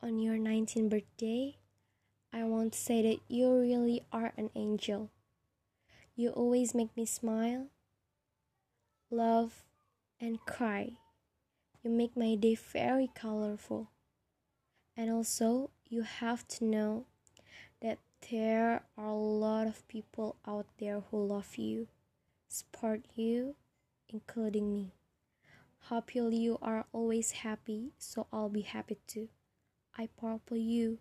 on your 19th birthday, I want to say that you really are an angel. You always make me smile, love, and cry. You make my day very colorful. And also, you have to know that there are a lot of people out there who love you, support you, including me. Hope you are always happy, so I'll be happy too. I purple you.